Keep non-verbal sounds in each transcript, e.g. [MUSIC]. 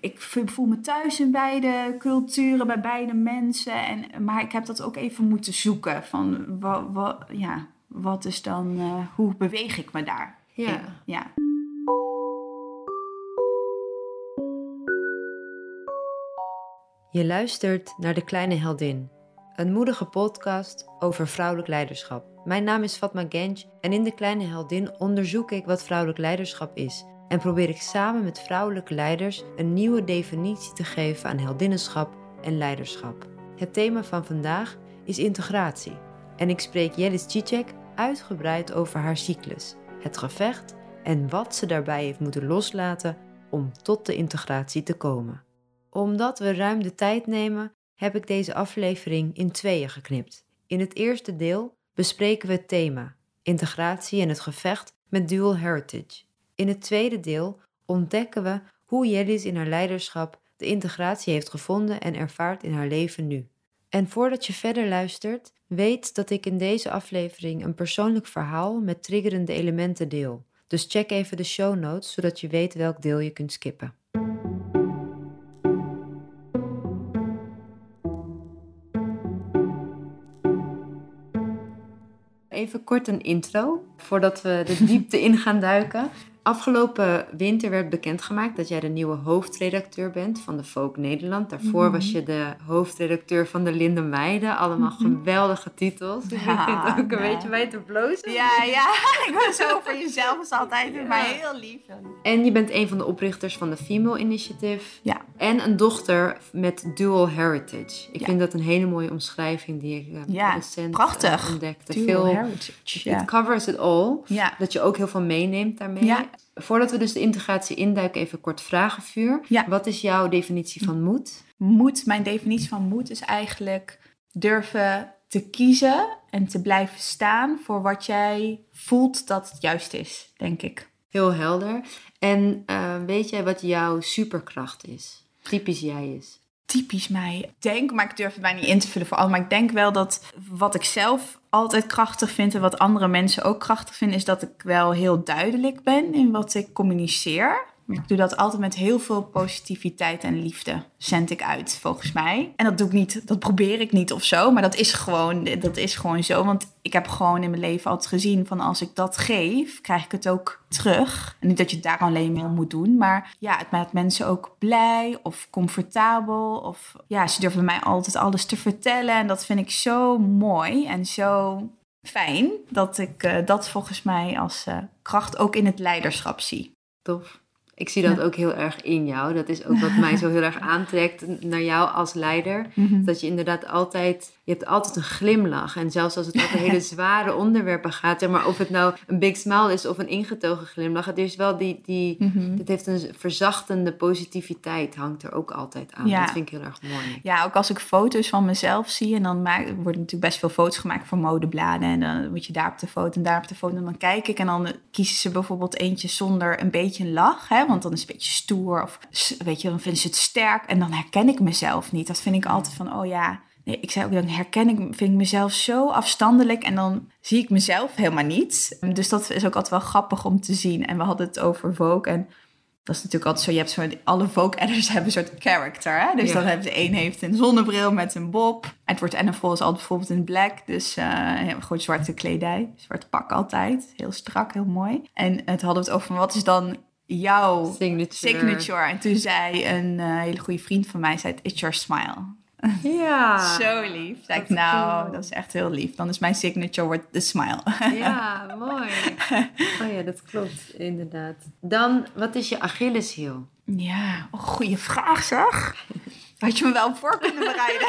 ik, ik voel me thuis in beide culturen, bij beide mensen. En, maar ik heb dat ook even moeten zoeken. Van wat, wat, ja, wat is dan, uh, hoe beweeg ik me daar? Ja. ja. Je luistert naar De Kleine Heldin, een moedige podcast over vrouwelijk leiderschap. Mijn naam is Fatma Genj en in De Kleine Heldin onderzoek ik wat vrouwelijk leiderschap is en probeer ik samen met vrouwelijke leiders een nieuwe definitie te geven aan heldinnenschap en leiderschap. Het thema van vandaag is integratie en ik spreek Jelis Cicek uitgebreid over haar cyclus, het gevecht en wat ze daarbij heeft moeten loslaten om tot de integratie te komen. Omdat we ruim de tijd nemen, heb ik deze aflevering in tweeën geknipt. In het eerste deel bespreken we het thema integratie en het gevecht met dual heritage. In het tweede deel ontdekken we hoe Jellis in haar leiderschap de integratie heeft gevonden en ervaart in haar leven nu. En voordat je verder luistert, weet dat ik in deze aflevering een persoonlijk verhaal met triggerende elementen deel. Dus check even de show notes zodat je weet welk deel je kunt skippen. Even kort een intro voordat we de diepte in gaan duiken. Afgelopen winter werd bekendgemaakt dat jij de nieuwe hoofdredacteur bent van de Folk Nederland. Daarvoor was mhm. je de hoofdredacteur van de Linde Meiden. Allemaal mhm. geweldige titels. Ja, ik vind het ook een beetje bij te blozen. Ja, ja. [LAUGHS] ik ben zo voor jezelf is altijd ja. maar heel lief. En je bent een van de oprichters van de Female Initiative. Ja. En een dochter met dual heritage. Ik vind dat een hele mooie omschrijving die ik uh, ja, recent prachtig. Uh, ontdekte. Dual Veel, heritage. It covers it all. Ja. Dat je ook heel veel meeneemt daarmee. Voordat we dus de integratie induiken, even kort vragenvuur. Ja. Wat is jouw definitie van moed? Moed, mijn definitie van moed is eigenlijk durven te kiezen en te blijven staan voor wat jij voelt dat het juist is, denk ik. Heel helder. En uh, weet jij wat jouw superkracht is? Typisch jij is? Typisch mij. Denk, maar ik durf het mij niet in te vullen voor al. Maar ik denk wel dat wat ik zelf altijd krachtig vind en wat andere mensen ook krachtig vinden, is dat ik wel heel duidelijk ben in wat ik communiceer. Ik doe dat altijd met heel veel positiviteit en liefde. Zend ik uit, volgens mij. En dat doe ik niet, dat probeer ik niet of zo. Maar dat is gewoon, dat is gewoon zo. Want ik heb gewoon in mijn leven altijd gezien van als ik dat geef, krijg ik het ook terug. En niet dat je het daar alleen mee moet doen. Maar ja, het maakt mensen ook blij of comfortabel. Of ja, ze durven mij altijd alles te vertellen. En dat vind ik zo mooi en zo fijn. Dat ik uh, dat volgens mij als uh, kracht ook in het leiderschap zie. Tof. Ik zie dat ook heel erg in jou. Dat is ook wat [LAUGHS] mij zo heel erg aantrekt naar jou als leider. Mhm. Dat je inderdaad altijd, je hebt altijd een glimlach. En zelfs als het over hele [LAUGHS] zware onderwerpen gaat, maar of het nou een big smile is of een ingetogen glimlach, het is wel die, die mm het heeft een verzachtende positiviteit, hangt er ook altijd aan. Dat vind ik heel erg mooi. Ja, ook als ik foto's van mezelf zie en dan maak, worden natuurlijk best veel foto's gemaakt voor modebladen. En dan moet je daar op de foto en daar op de foto. En dan kijk ik en dan kiezen ze bijvoorbeeld eentje zonder een beetje een lach. Hè? want dan is het een beetje stoer of weet je, dan vinden ze het sterk en dan herken ik mezelf niet. Dat vind ik altijd van, oh ja, nee, ik zei ook dan herken ik, vind ik mezelf zo afstandelijk en dan zie ik mezelf helemaal niet. Dus dat is ook altijd wel grappig om te zien. En we hadden het over Vogue en dat is natuurlijk altijd zo. Je hebt zo, alle Vogue-editors [LAUGHS] hebben een soort character. Hè? Dus dan hebben de een heeft een zonnebril met een bob. Het wordt en is altijd bijvoorbeeld in black. Dus uh, gewoon zwarte kledij. Zwart pak altijd. Heel strak, heel mooi. En het hadden we het over wat is dan jouw signature. En toen zei een uh, hele goede vriend van mij, zei it's your smile. Ja. Zo lief. Zei ik, nou, dat is echt heel lief. Dan is mijn signature wordt de smile. [LAUGHS] ja, mooi. Oh ja, dat klopt, inderdaad. Dan, wat is je Achilleshiel? Ja, oh, goede vraag zeg. Had je me wel voor kunnen bereiden.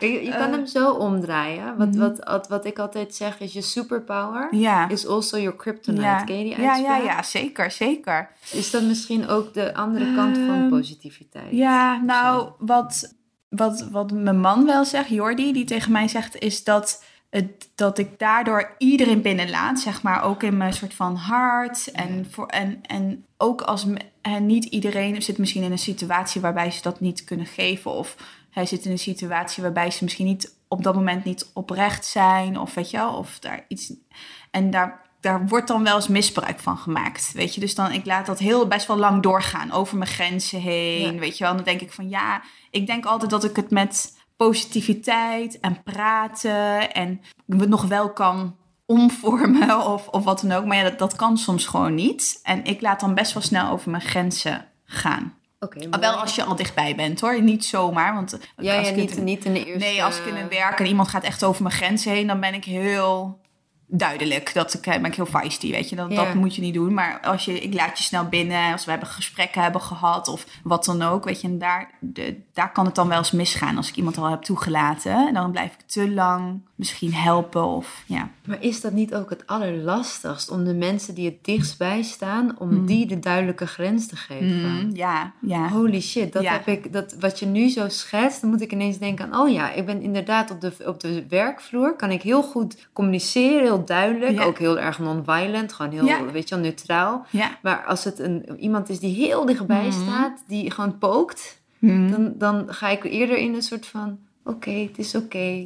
[LAUGHS] [LAUGHS] je, kan hem zo omdraaien. Wat, mhm. wat, wat, wat ik altijd zeg is je superpower is also your kryptonite. Ja. Ken je die uitspraak? Ja, ja, ja, zeker, zeker. Is dat misschien ook de andere kant van ehm, positiviteit? Ja, nou, wat, wat, wat mijn man wel zegt, Jordi, die tegen mij zegt, is dat... Het, dat ik daardoor iedereen binnenlaat, zeg maar, ook in mijn soort van hart. En, voor, en, en ook als en niet iedereen zit misschien in een situatie waarbij ze dat niet kunnen geven. Of hij zit in een situatie waarbij ze misschien niet op dat moment niet oprecht zijn. Of weet je wel, of daar iets. En daar daar wordt dan wel eens misbruik van gemaakt. Weet je, dus dan ik laat dat heel best wel lang doorgaan over mijn grenzen heen. Weet je wel, dan denk ik van ja, ik denk altijd dat ik het met positiviteit en praten en het nog wel kan omvormen [LAUGHS] of, of wat dan ook. Maar ja, dat, dat kan soms gewoon niet. En ik laat dan best wel snel over mijn grenzen gaan. Oké, Maar wel als je al dichtbij bent hoor. Niet zomaar. Want Ja, als ja ik niet, het- niet in de eerste... Nee, als ik in een werk en iemand gaat echt over mijn grenzen heen, dan ben ik heel duidelijk. Dat ik, eh, ben ik heel feisty, weet je. Dat, Ja. dat moet je niet doen. Maar als je, ik laat je snel binnen, als we hebben gesprekken hebben gehad of wat dan ook, weet je. En daar, de, daar kan het dan wel eens misgaan als ik iemand al heb toegelaten. En dan blijf ik te lang misschien helpen of ja. Maar is dat niet ook het allerlastigst om de mensen die het dichtstbij staan, om die de duidelijke grens te geven? Mm, ja, ja. Holy shit, dat Ja. heb ik, dat, wat je nu zo schetst, dan moet ik ineens denken aan, oh ja, ik ben inderdaad op de, op de werkvloer, kan ik heel goed communiceren, heel duidelijk, Ja. ook heel erg non-violent, gewoon heel, Ja. weet je wel, neutraal. Ja. Maar als het een, iemand is die heel dichtbij Mhm. staat, die gewoon pookt, Mm. dan, dan ga ik eerder in een soort van, oké, het is oké,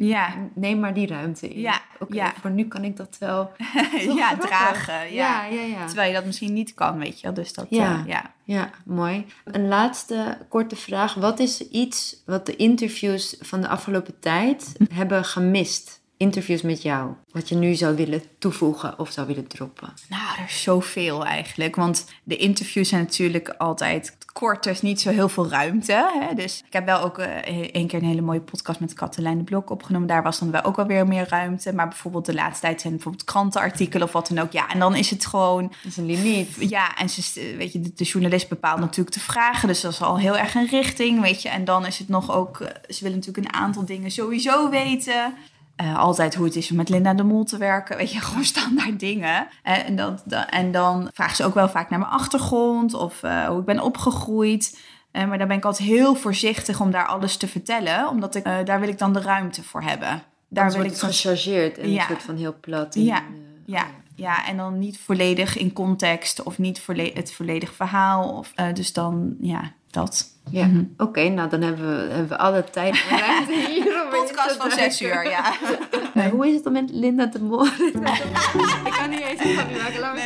neem maar die ruimte in. Ja, Oké, ja. voor nu kan ik dat wel [LAUGHS] ja, dragen. Ja. Ja, ja, ja. Terwijl je dat misschien niet kan, weet je wel. Dus dat, Ja. eh, ja. Ja, mooi. Een laatste korte vraag. Wat is iets wat de interviews van de afgelopen tijd hebben gemist? Interviews met jou. Wat je nu zou willen toevoegen of zou willen droppen. Nou, er is zoveel eigenlijk. Want de interviews zijn natuurlijk altijd kort. Er is niet zo heel veel ruimte. Hè? Dus ik heb wel ook eh, een keer een hele mooie podcast met Katelijn de Blok opgenomen. Daar was dan wel ook wel weer meer ruimte. Maar bijvoorbeeld de laatste tijd zijn bijvoorbeeld krantenartikelen of wat dan ook. Ja, en dan is het gewoon... Dat is een limiet. Ja, en ze, weet je, de, de journalist bepaalt natuurlijk de vragen. Dus dat is al heel erg een richting, weet je. En dan is het nog ook... eh, Ze willen natuurlijk een aantal dingen sowieso weten. Eh, altijd hoe het is om met Linda de Mol te werken. Weet je, [LAUGHS] gewoon standaard dingen. Eh, en, dat, da- en dan vragen ze ook wel vaak naar mijn achtergrond of eh, hoe ik ben opgegroeid. Maar daar ben ik altijd heel voorzichtig om daar alles te vertellen. Omdat ik, daar wil ik dan de ruimte voor hebben. Daar wil ik het gechargeerd en Ja. een soort van heel plat. en, Ja. ja, ja, en dan niet volledig in context of niet volle- het volledig verhaal. Of, eh, dus dan, ja, dat. Ja, Mhm. oké. nou, dan hebben we, hebben we alle tijd [LAUGHS] en ruimte hier om Podcast van zes uur, ja. Eh, [LAUGHS] hoe is het om met Linda de Mol? [LAUGHS] ik kan niet eens een grapje maken. Laat.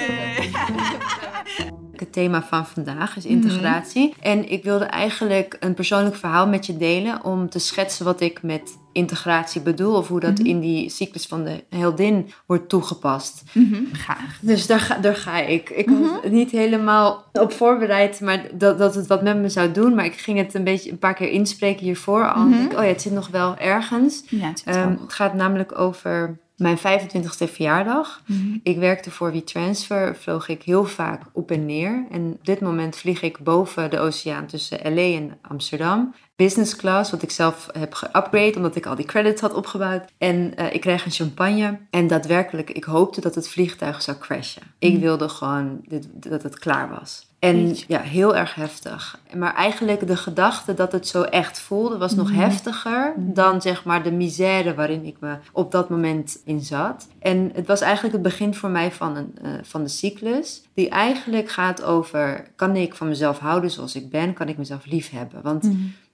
Het thema van vandaag is integratie. En ik wilde eigenlijk een persoonlijk verhaal met je delen om te schetsen wat ik met integratie bedoel. Of hoe dat in die cyclus van de heldin wordt toegepast. Mhm, Graag. Dus daar ga, daar ga ik. Ik was niet helemaal op voorbereid, maar dat, dat het wat met me zou doen. Maar ik ging het een beetje een paar keer inspreken hiervoor al. Ik denk, oh ja, het zit nog wel ergens. Ja, het zit Ehm, wel. het gaat namelijk over mijn 25ste verjaardag. Mhm. Ik werkte voor WeTransfer, vloog ik heel vaak op en neer. En op dit moment vlieg ik boven de oceaan tussen LA en Amsterdam. Business class, wat ik zelf heb geupgrade omdat ik al die credits had opgebouwd. En eh, ik kreeg een champagne. En daadwerkelijk, ik hoopte dat het vliegtuig zou crashen. Ik wilde gewoon dit, dat het klaar was. En Jeetje. ja, heel erg heftig. Maar eigenlijk de gedachte dat het zo echt voelde was nog heftiger dan zeg maar de misère waarin ik me op dat moment in zat. En het was eigenlijk het begin voor mij van, een, eh, van de cyclus. Die eigenlijk gaat over, kan ik van mezelf houden zoals ik ben? Kan ik mezelf lief hebben? Want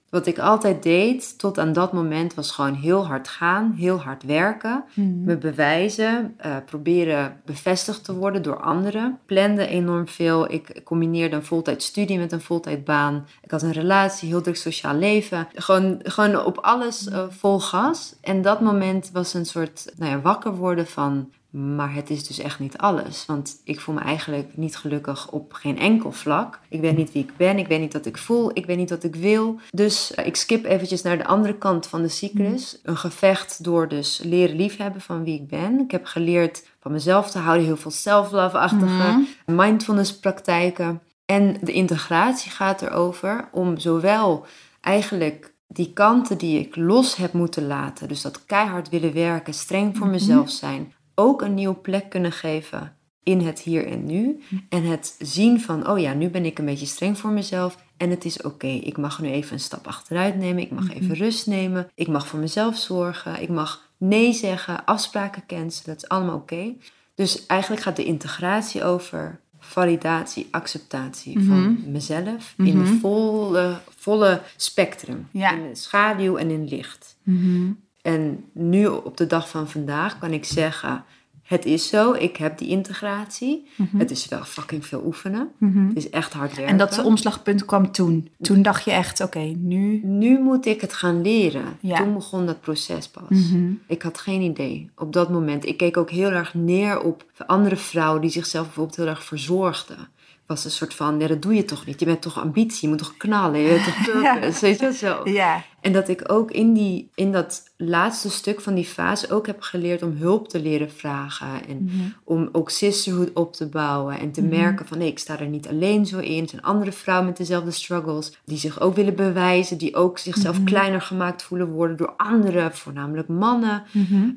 wat ik altijd deed tot aan dat moment was gewoon heel hard gaan, heel hard werken, me bewijzen, eh, proberen bevestigd te worden door anderen. Plande enorm veel. Ik combineerde een voltijd studie met een voltijdbaan. Ik had een relatie, heel druk sociaal leven. Gewoon, gewoon op alles eh, vol gas. En dat moment was een soort nou ja, wakker worden van maar het is dus echt niet alles. Want ik voel me eigenlijk niet gelukkig op geen enkel vlak. Ik weet niet wie ik ben. Ik weet niet wat ik voel. Ik weet niet wat ik wil. Dus eh, ik skip eventjes naar de andere kant van de cyclus. Een gevecht door dus leren liefhebben van wie ik ben. Ik heb geleerd van mezelf te houden. Heel veel self-love-achtige mindfulness praktijken. En de integratie gaat erover om zowel eigenlijk die kanten die ik los heb moeten laten, dus dat keihard willen werken, streng voor mezelf zijn, ook een nieuwe plek kunnen geven in het hier en nu. En het zien van, oh ja, nu ben ik een beetje streng voor mezelf en het is oké. Ik mag nu even een stap achteruit nemen, ik mag even rust nemen, ik mag voor mezelf zorgen, ik mag nee zeggen, afspraken cancelen, dat is allemaal oké. Dus eigenlijk gaat de integratie over validatie, acceptatie van mezelf in de volle, volle spectrum. Ja. In schaduw en in licht. En nu op de dag van vandaag kan ik zeggen: het is zo, ik heb die integratie. Mhm. Het is wel fucking veel oefenen. Mhm. Het is echt hard werken. En dat omslagpunt kwam toen. Toen dacht je echt, oké, nu... Nu moet ik het gaan leren. Ja. Toen begon dat proces pas. Mhm. Ik had geen idee op dat moment. Ik keek ook heel erg neer op andere vrouwen die zichzelf bijvoorbeeld heel erg verzorgden. was een soort van, ja, dat doe je toch niet? Je bent toch ambitie, je moet toch knallen, je bent toch [LAUGHS] purpose, weet je wel zo. Ja. En dat ik ook in, die, in dat laatste stuk van die fase ook heb geleerd om hulp te leren vragen. En Mhm. om ook sisterhood op te bouwen. En te Mhm. merken van nee, ik sta er niet alleen zo in. Er zijn andere vrouwen met dezelfde struggles. Die zich ook willen bewijzen. Die ook zichzelf Mhm. kleiner gemaakt voelen worden door anderen. Voornamelijk mannen.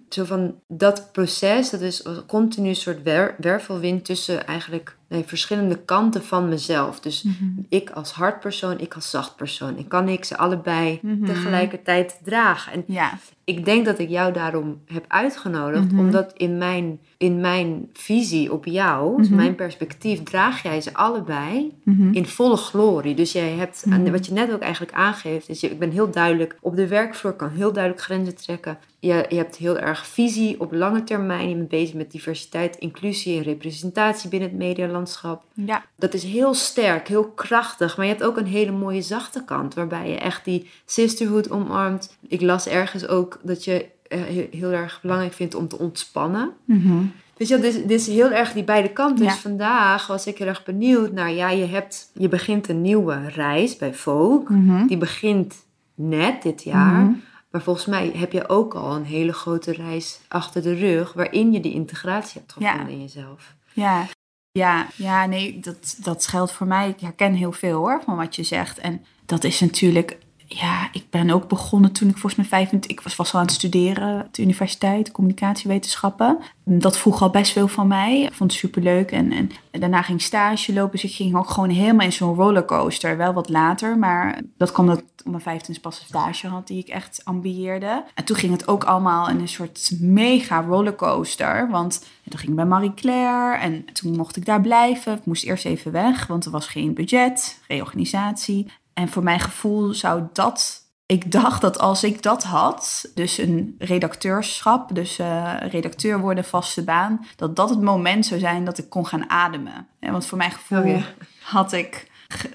Zo van dat proces, dat is een continu soort wer- wervelwind tussen eigenlijk nee, verschillende kanten van mezelf. Dus ik als hard persoon, ik als zacht persoon. Ik kan ik ze allebei. Tegelijkertijd dragen. En Ja. Ik denk dat ik jou daarom heb uitgenodigd, Mhm. omdat in mijn, in mijn visie op jou, Mhm. mijn perspectief, draag jij ze allebei Mhm. in volle glorie. Dus jij hebt, wat je net ook eigenlijk aangeeft, is je, ik ben heel duidelijk op de werkvloer, kan heel duidelijk grenzen trekken. Je, je hebt heel erg visie op lange termijn. Je bent bezig met diversiteit, inclusie en representatie binnen het medialandschap. Ja. Dat is heel sterk, heel krachtig. Maar je hebt ook een hele mooie zachte kant. Waarbij je echt die sisterhood omarmt. Ik las ergens ook dat je eh, heel, heel erg belangrijk vindt om te ontspannen. Dus ja, dit, dit is heel erg die beide kanten. Dus vandaag was ik heel erg benieuwd naar... Ja, je, hebt, je begint een nieuwe reis bij Vogue. Mhm. Die begint net dit jaar. Mhm. Maar volgens mij heb je ook al een hele grote reis achter de rug... waarin je die integratie hebt Ja. gevonden in jezelf. Ja. Ja, ja, nee, dat, dat geldt voor mij. Ik herken heel veel hoor van wat je zegt. En dat is natuurlijk, ja, ik ben ook begonnen toen ik volgens mij 25, ik was, was al aan het studeren op de universiteit, communicatiewetenschappen. Dat vroeg al best veel van mij. Ik vond het superleuk. En, en, daarna ging ik stage lopen, dus ik ging ook gewoon helemaal in zo'n rollercoaster. Wel wat later, maar dat kwam dat op mijn 25 pas een stage had die ik echt ambieerde. En toen ging het ook allemaal in een soort mega rollercoaster. Want toen ging ik bij Marie Claire en toen mocht ik daar blijven. Ik moest eerst even weg, want er was geen budget, reorganisatie. En voor mijn gevoel zou dat. Ik dacht dat als ik dat had, dus een redacteurschap, dus eh, redacteur worden, vaste baan, dat dat het moment zou zijn dat ik kon gaan ademen. Want voor mijn gevoel Oh ja. had ik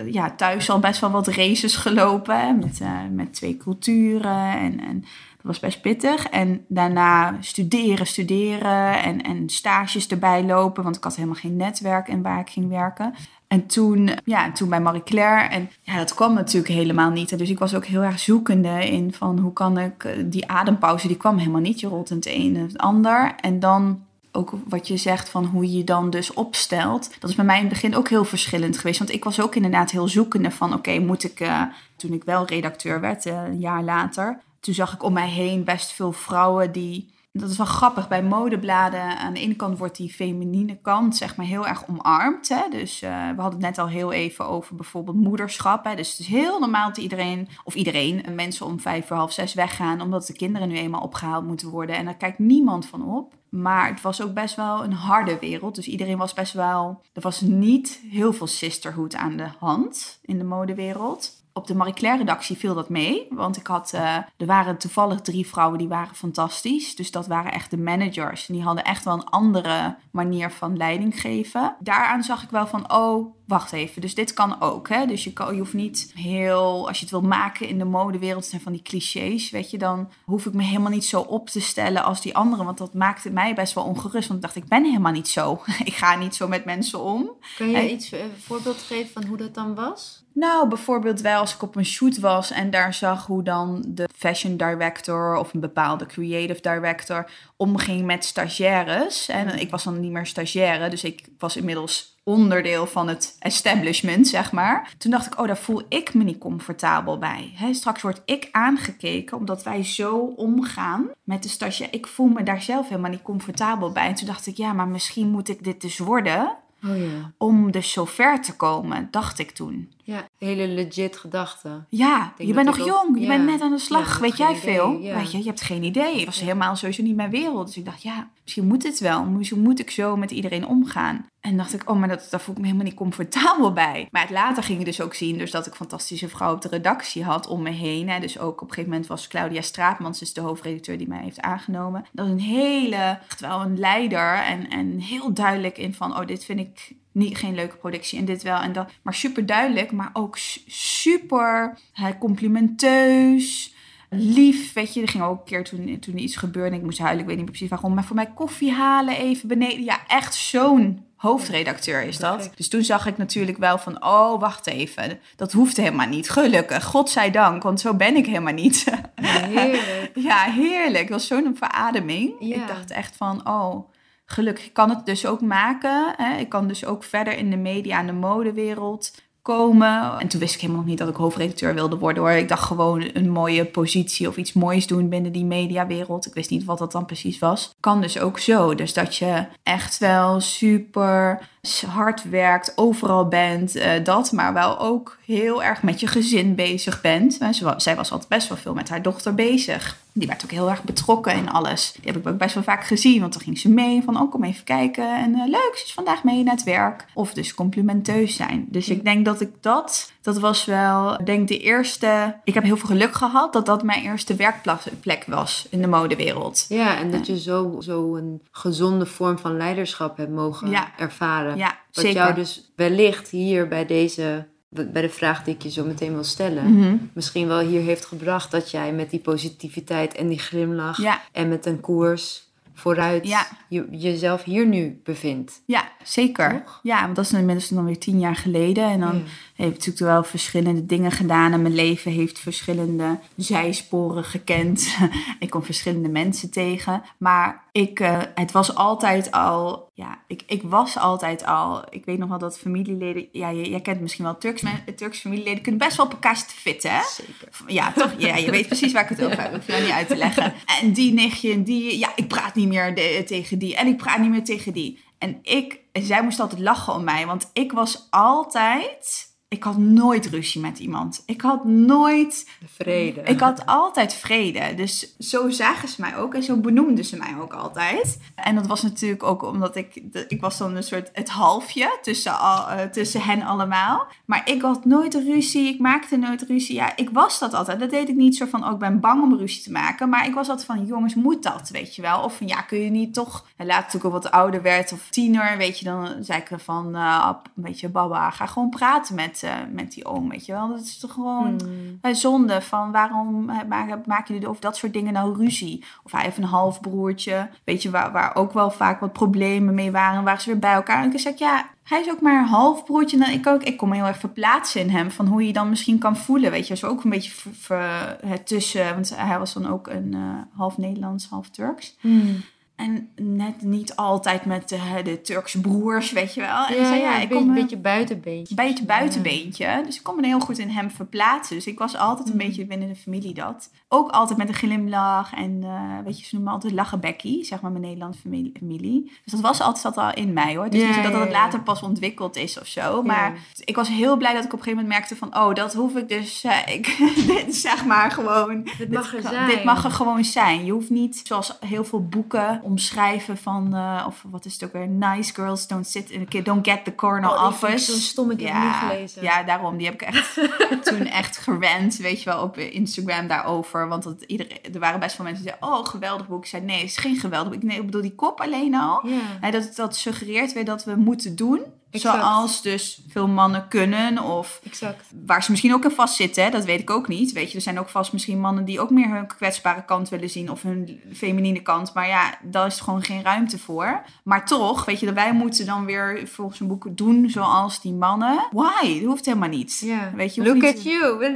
ja, thuis al best wel wat races gelopen met, eh, met twee culturen en, en dat was best pittig. En daarna studeren, studeren en, en stages erbij lopen, want ik had helemaal geen netwerk en waar ik ging werken. En toen, ja, toen bij Marie Claire. En ja, dat kwam natuurlijk helemaal niet. Dus ik was ook heel erg zoekende in van hoe kan ik eh, die adempauze, die kwam helemaal niet. Je rolt het een en het ander. En dan ook wat je zegt van hoe je je dan dus opstelt. Dat is bij mij in het begin ook heel verschillend geweest. Want ik was ook inderdaad heel zoekende van oké, moet ik, eh, toen ik wel redacteur werd, eh, een jaar later. Toen zag ik om mij heen best veel vrouwen die dat is wel grappig. Bij modebladen aan de ene kant wordt die feminine kant zeg maar heel erg omarmd. Hè? Dus eh, we hadden het net al heel even over bijvoorbeeld moederschap. Hè? Dus het is heel normaal dat iedereen, of iedereen, eh, mensen om vijf voor half zes weggaan. Omdat de kinderen nu eenmaal opgehaald moeten worden. En daar kijkt niemand van op. Maar het was ook best wel een harde wereld. Dus iedereen was best wel... Er was niet heel veel sisterhood aan de hand in de modewereld. Op de Marie Claire redactie viel dat mee. Want ik had, eh, er waren toevallig drie vrouwen die waren fantastisch. Dus dat waren echt de managers. En die hadden echt wel een andere manier van leiding geven. Daaraan zag ik wel van, oh, wacht even. Dus dit kan ook. Hè? Dus je, kan, je hoeft niet heel, als je het wil maken in de modewereld, zijn van die clichés, weet je, dan hoef ik me helemaal niet zo op te stellen als die anderen. Want dat maakte mij best wel ongerust. Want ik dacht, ik ben helemaal niet zo. [LAUGHS] ik ga niet zo met mensen om. Kan je iets een voorbeeld geven van hoe dat dan was? Nou, bijvoorbeeld wel als ik op een shoot was en daar zag hoe dan de fashion director of een bepaalde creative director omging met stagiaires. En ik was dan niet meer stagiaire, dus ik was inmiddels onderdeel van het establishment, zeg maar. Toen dacht ik, oh, daar voel ik me niet comfortabel bij. Straks word ik aangekeken omdat wij zo omgaan met de stagiair. Ik voel me daar zelf helemaal niet comfortabel bij. En toen dacht ik, ja, maar misschien moet ik dit dus worden Oh ja. om dus zo ver te komen, dacht ik toen. Ja, hele legit gedachte. Ja, je bent nog ook- jong, je ja. bent net aan de slag. weet jij idee, veel? ja. Weet je, je hebt geen idee. Het was helemaal sowieso niet mijn wereld. Dus ik dacht, ja, misschien moet het wel. Misschien moet ik zo met iedereen omgaan. En dacht ik, oh, maar dat, daar voel ik me helemaal niet comfortabel bij. Maar het later ging je dus ook zien, dus dat ik fantastische vrouwen op de redactie had om me heen. Hè. Dus ook op een gegeven moment was Claudia Straatmans, dus de hoofdredacteur die mij heeft aangenomen. Dat is een hele, echt wel een leider en, en heel duidelijk in van, oh, dit vind ik niet, geen leuke productie en dit wel en dat. Maar super duidelijk, maar ook su- super complimenteus. Lief, weet je, er ging ook een keer toen, toen iets gebeurde. en Ik moest huilen, ik weet niet precies waarom. Maar voor mij koffie halen even beneden. Ja, echt zo'n hoofdredacteur is dat. Dus toen zag ik natuurlijk wel van, oh, wacht even. Dat hoeft helemaal niet. Gelukkig, godzijdank, want zo ben ik helemaal niet. Heerlijk. [LAUGHS] Ja, heerlijk. Het was zo'n verademing. Ja. Ik dacht echt van, oh, gelukkig kan het dus ook maken. Hè? Ik kan dus ook verder in de media en de modewereld komen. En toen wist ik helemaal nog niet dat ik hoofdredacteur wilde worden hoor. Ik dacht gewoon een mooie positie of iets moois doen binnen die mediawereld. Ik wist niet wat dat dan precies was. Kan dus ook zo. Dus dat je echt wel super hard werkt, overal bent, eh, dat, maar wel ook heel erg met je gezin bezig bent. Eh, ze zij was altijd best wel veel met haar dochter bezig. Die werd ook heel erg betrokken in alles. Die heb ik ook best wel vaak gezien, want dan ging ze mee van, oh, kom even kijken. En eh, leuk, ze is vandaag mee naar het werk. Of dus complimenteus zijn. Dus ik denk dat ik dat, dat was wel, ik denk de eerste, ik heb heel veel geluk gehad dat dat mijn eerste werkplek was in de modewereld. Ja, en dat je zo, zo een gezonde vorm van leiderschap hebt mogen Ja. ervaren. Ja, Wat zeker. jou dus wellicht hier bij deze, bij de vraag die ik je zo meteen wil stellen, Mhm. misschien wel hier heeft gebracht dat jij met die positiviteit en die glimlach Ja. en met een koers vooruit Ja. je, jezelf hier nu bevindt. Ja, zeker. Ja, want dat is inmiddels dan weer tien jaar geleden. En dan Ja. heb ik natuurlijk wel verschillende dingen gedaan. En mijn leven heeft verschillende zijsporen gekend. [LAUGHS] ik kom verschillende mensen tegen. Maar ik, eh, het was altijd al... Ja, ik, ik was altijd al... Ik weet nog wel dat familieleden... Ja, jij kent misschien wel Turks, Turks familieleden... kunnen best wel op elkaar fitten, hè? Zeker. Ja, toch? Ja, je weet precies waar ik het over [LAUGHS] heb. Ik hoef je niet uit te leggen. En die nichtje en die... Ja, ik praat niet meer de- tegen die. En ik praat niet meer tegen die. En ik... en Zij moest altijd lachen om mij. Want ik was altijd... Ik had nooit ruzie met iemand. Ik had nooit... Vrede. Ik had altijd vrede. Dus zo zagen ze mij ook. En zo benoemden ze mij ook altijd. En dat was natuurlijk ook omdat ik... Ik was dan een soort het halfje tussen, al, eh, tussen hen allemaal. Maar ik had nooit ruzie. Ik maakte nooit ruzie. Ja, ik was dat altijd. Dat deed ik niet zo van... Oh, ik ben bang om ruzie te maken. Maar ik was altijd van... Jongens, moet dat? Weet je wel? Of van... Ja, kun je niet toch... En later toen ik ook wat ouder werd of tiener... Weet je, dan zei ik van... eh, weet je, baba, ga gewoon praten met, eh, met die oom. Weet je wel? Dat is toch gewoon... Hmm. Eh, zonde van waarom eh, maken, maken jullie over dat soort dingen nou ruzie? Of hij heeft een halfbroertje, weet je, waar, waar ook wel vaak wat problemen mee waren. Waren ze weer bij elkaar. En ik zei, ja, hij is ook maar een halfbroertje. En ik ook, ik kon me heel erg verplaatsen in hem. Van hoe je je dan misschien kan voelen, weet je. Zo ook een beetje ver- ver- het tussen, want hij was dan ook een eh, half Nederlands, half Turks. Hmm. En net niet altijd met de, de Turkse broers, weet je wel. En Ja, zei, ja, ja, een ik beetje, kom me- beetje buitenbeentje. beetje buitenbeentje. Dus ik kon me heel goed in hem verplaatsen. Dus ik was altijd een Mm. beetje binnen de familie dat. Ook altijd met een glimlach. En eh, weet je, ze noemen me altijd lachenbekkie, zeg maar mijn Nederlandse familie. familie. Dus dat was altijd al in mij hoor. Dus niet zo dat ja. later pas ontwikkeld is of zo. Maar ik was heel blij dat ik op een gegeven moment merkte van... Oh, dat hoef ik dus... eh, ik, [LAUGHS] dit zeg maar gewoon... Dit mag er zijn. Dit mag er gewoon zijn. Je hoeft niet, zoals heel veel boeken omschrijven van... eh, of wat is het ook weer? Nice girls don't sit in a... Don't get the corner Oh, office. zo stom, ik heb het niet gelezen. Ja, daarom. Die heb ik echt [LAUGHS] toen echt gerend, weet je wel, op Instagram daarover. Want dat iedereen, er waren best veel mensen die zeiden, oh, geweldig boek. Ik zei, nee, het is geen geweldig boek. Nee, ik bedoel, die kop alleen al. Ja. Hè, dat, dat suggereert weer dat we moeten doen. Exact. Zoals dus veel mannen kunnen of Exact. waar ze misschien ook in vastzitten, hè, dat weet ik ook niet. Weet je, er zijn ook vast misschien mannen die ook meer hun kwetsbare kant willen zien of hun feminine kant. Maar ja, daar is gewoon geen ruimte voor. Maar toch, weet je, wij moeten dan weer volgens een boek doen zoals die mannen. Why? Dat hoeft helemaal niet. Ja. Weet je, Look niet at te- you. [LAUGHS]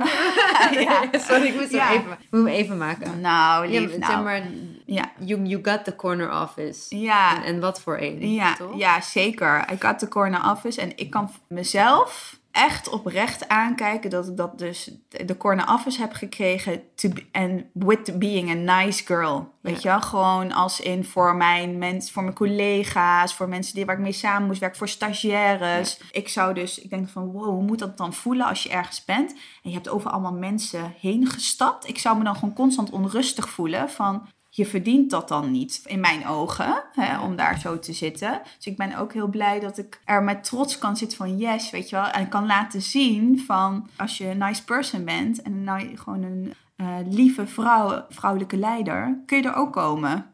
Ja. [LAUGHS] Sorry, ik moest Ja. hem even, moet hem even maken. Nou, Ja, lief, nou. zeg maar, Ja. you, you got the corner office. Ja. En, en wat voor een, Ja, toch? ja, zeker. Ik had de corner office en ik kan mezelf echt oprecht aankijken dat ik dat dus de corner office heb gekregen. En with being a nice girl. Weet je wel? Gewoon als in voor mijn mensen, voor mijn collega's, voor mensen die waar ik mee samen moest werken, voor stagiaires. Ik zou dus, ik denk van wow, hoe moet dat dan voelen als je ergens bent? En je hebt over allemaal mensen heen gestapt. Ik zou me dan gewoon constant onrustig voelen van je verdient dat dan niet, in mijn ogen, hè, om daar zo te zitten. Dus ik ben ook heel blij dat ik er met trots kan zitten van yes, weet je wel. En kan laten zien van als je een nice person bent en nou, gewoon een uh, lieve vrouw, vrouwelijke leider, kun je er ook komen.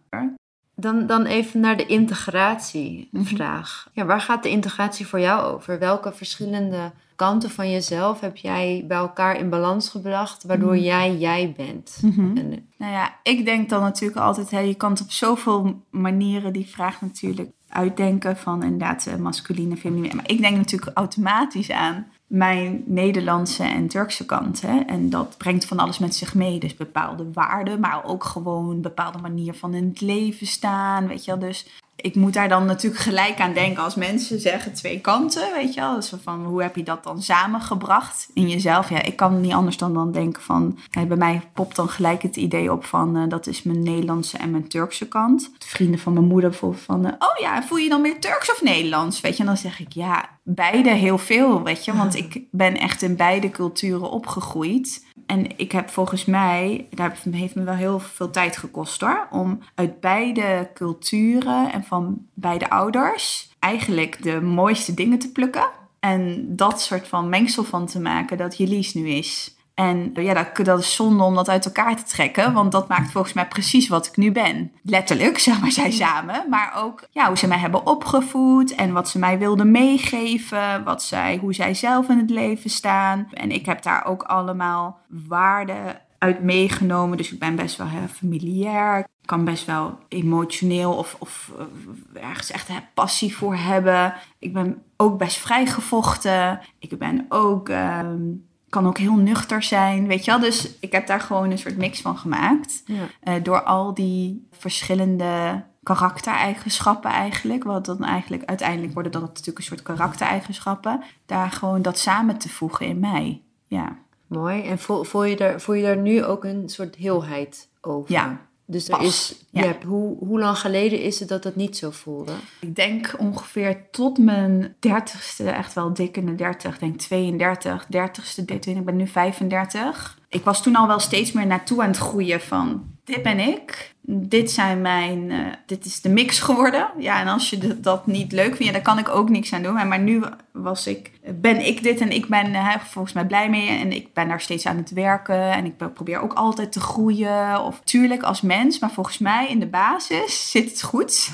Dan, dan even naar de integratievraag. Mhm. Ja, waar gaat de integratie voor jou over? Welke verschillende kanten van jezelf heb jij bij elkaar in balans gebracht, waardoor mhm. jij jij bent? Mhm. en, nou ja, ik denk dan natuurlijk altijd, hè, je kan het op zoveel manieren die vraag natuurlijk uitdenken van inderdaad uh, masculine, feminine. Maar ik denk natuurlijk automatisch aan mijn Nederlandse en Turkse kant. Hè? En dat brengt van alles met zich mee. Dus bepaalde waarden, maar ook gewoon bepaalde manier van in het leven staan. Weet je wel? Dus ik moet daar dan natuurlijk gelijk aan denken als mensen zeggen twee kanten, weet je wel. Dus van hoe heb je dat dan samengebracht in jezelf? Ja, ik kan niet anders dan dan denken van, bij mij popt dan gelijk het idee op van, uh, dat is mijn Nederlandse en mijn Turkse kant. De vrienden van mijn moeder bijvoorbeeld van, uh, oh ja, voel je dan meer Turks of Nederlands? Weet je, en dan zeg ik ja, beide heel veel, weet je. Want [LAUGHS] ik ben echt in beide culturen opgegroeid. En ik heb volgens mij, daar heeft me wel heel veel tijd gekost hoor, om uit beide culturen en van beide ouders eigenlijk de mooiste dingen te plukken. En dat soort van mengsel van te maken dat Jelise nu is. En ja, dat, dat is zonde om dat uit elkaar te trekken. Want dat maakt volgens mij precies wat ik nu ben. Letterlijk, [LAUGHS] zeg maar, zij samen. Maar ook ja, hoe ze mij hebben opgevoed. En wat ze mij wilden meegeven. Wat zij, hoe zij zelf in het leven staan. En ik heb daar ook allemaal waarden uit meegenomen. Dus ik ben best wel hè, familiair. Ik kan best wel emotioneel of, of uh, ergens echt hè, passie voor hebben. Ik ben ook best vrijgevochten. Ik ben ook... Uh, kan ook heel nuchter zijn, weet je wel. Dus ik heb daar gewoon een soort mix van gemaakt. Ja. Uh, door al die verschillende karaktereigenschappen eigenlijk. Wat dan eigenlijk uiteindelijk worden dat natuurlijk een soort karaktereigenschappen. Daar gewoon dat samen te voegen in mij. Ja. Mooi. En voel, voel, je, daar, voel je daar nu ook een soort heelheid over? Ja, dus er is, ja. hoe, hoe lang geleden is het dat dat niet zo voelde? Ik denk ongeveer tot mijn dertigste, echt wel dik in de dertig. Ik denk 32, dertigste, ik ben nu 35. Ik was toen al wel steeds meer naartoe aan het groeien van dit ben ik dit zijn mijn, uh, dit is de mix geworden. Ja, en als je dat niet leuk vindt, ja, daar kan ik ook niks aan doen. Maar nu was ik, ben ik dit en ik ben uh, volgens mij blij mee. En ik ben daar steeds aan het werken. En ik probeer ook altijd te groeien. Of tuurlijk als mens, maar volgens mij in de basis zit het goed.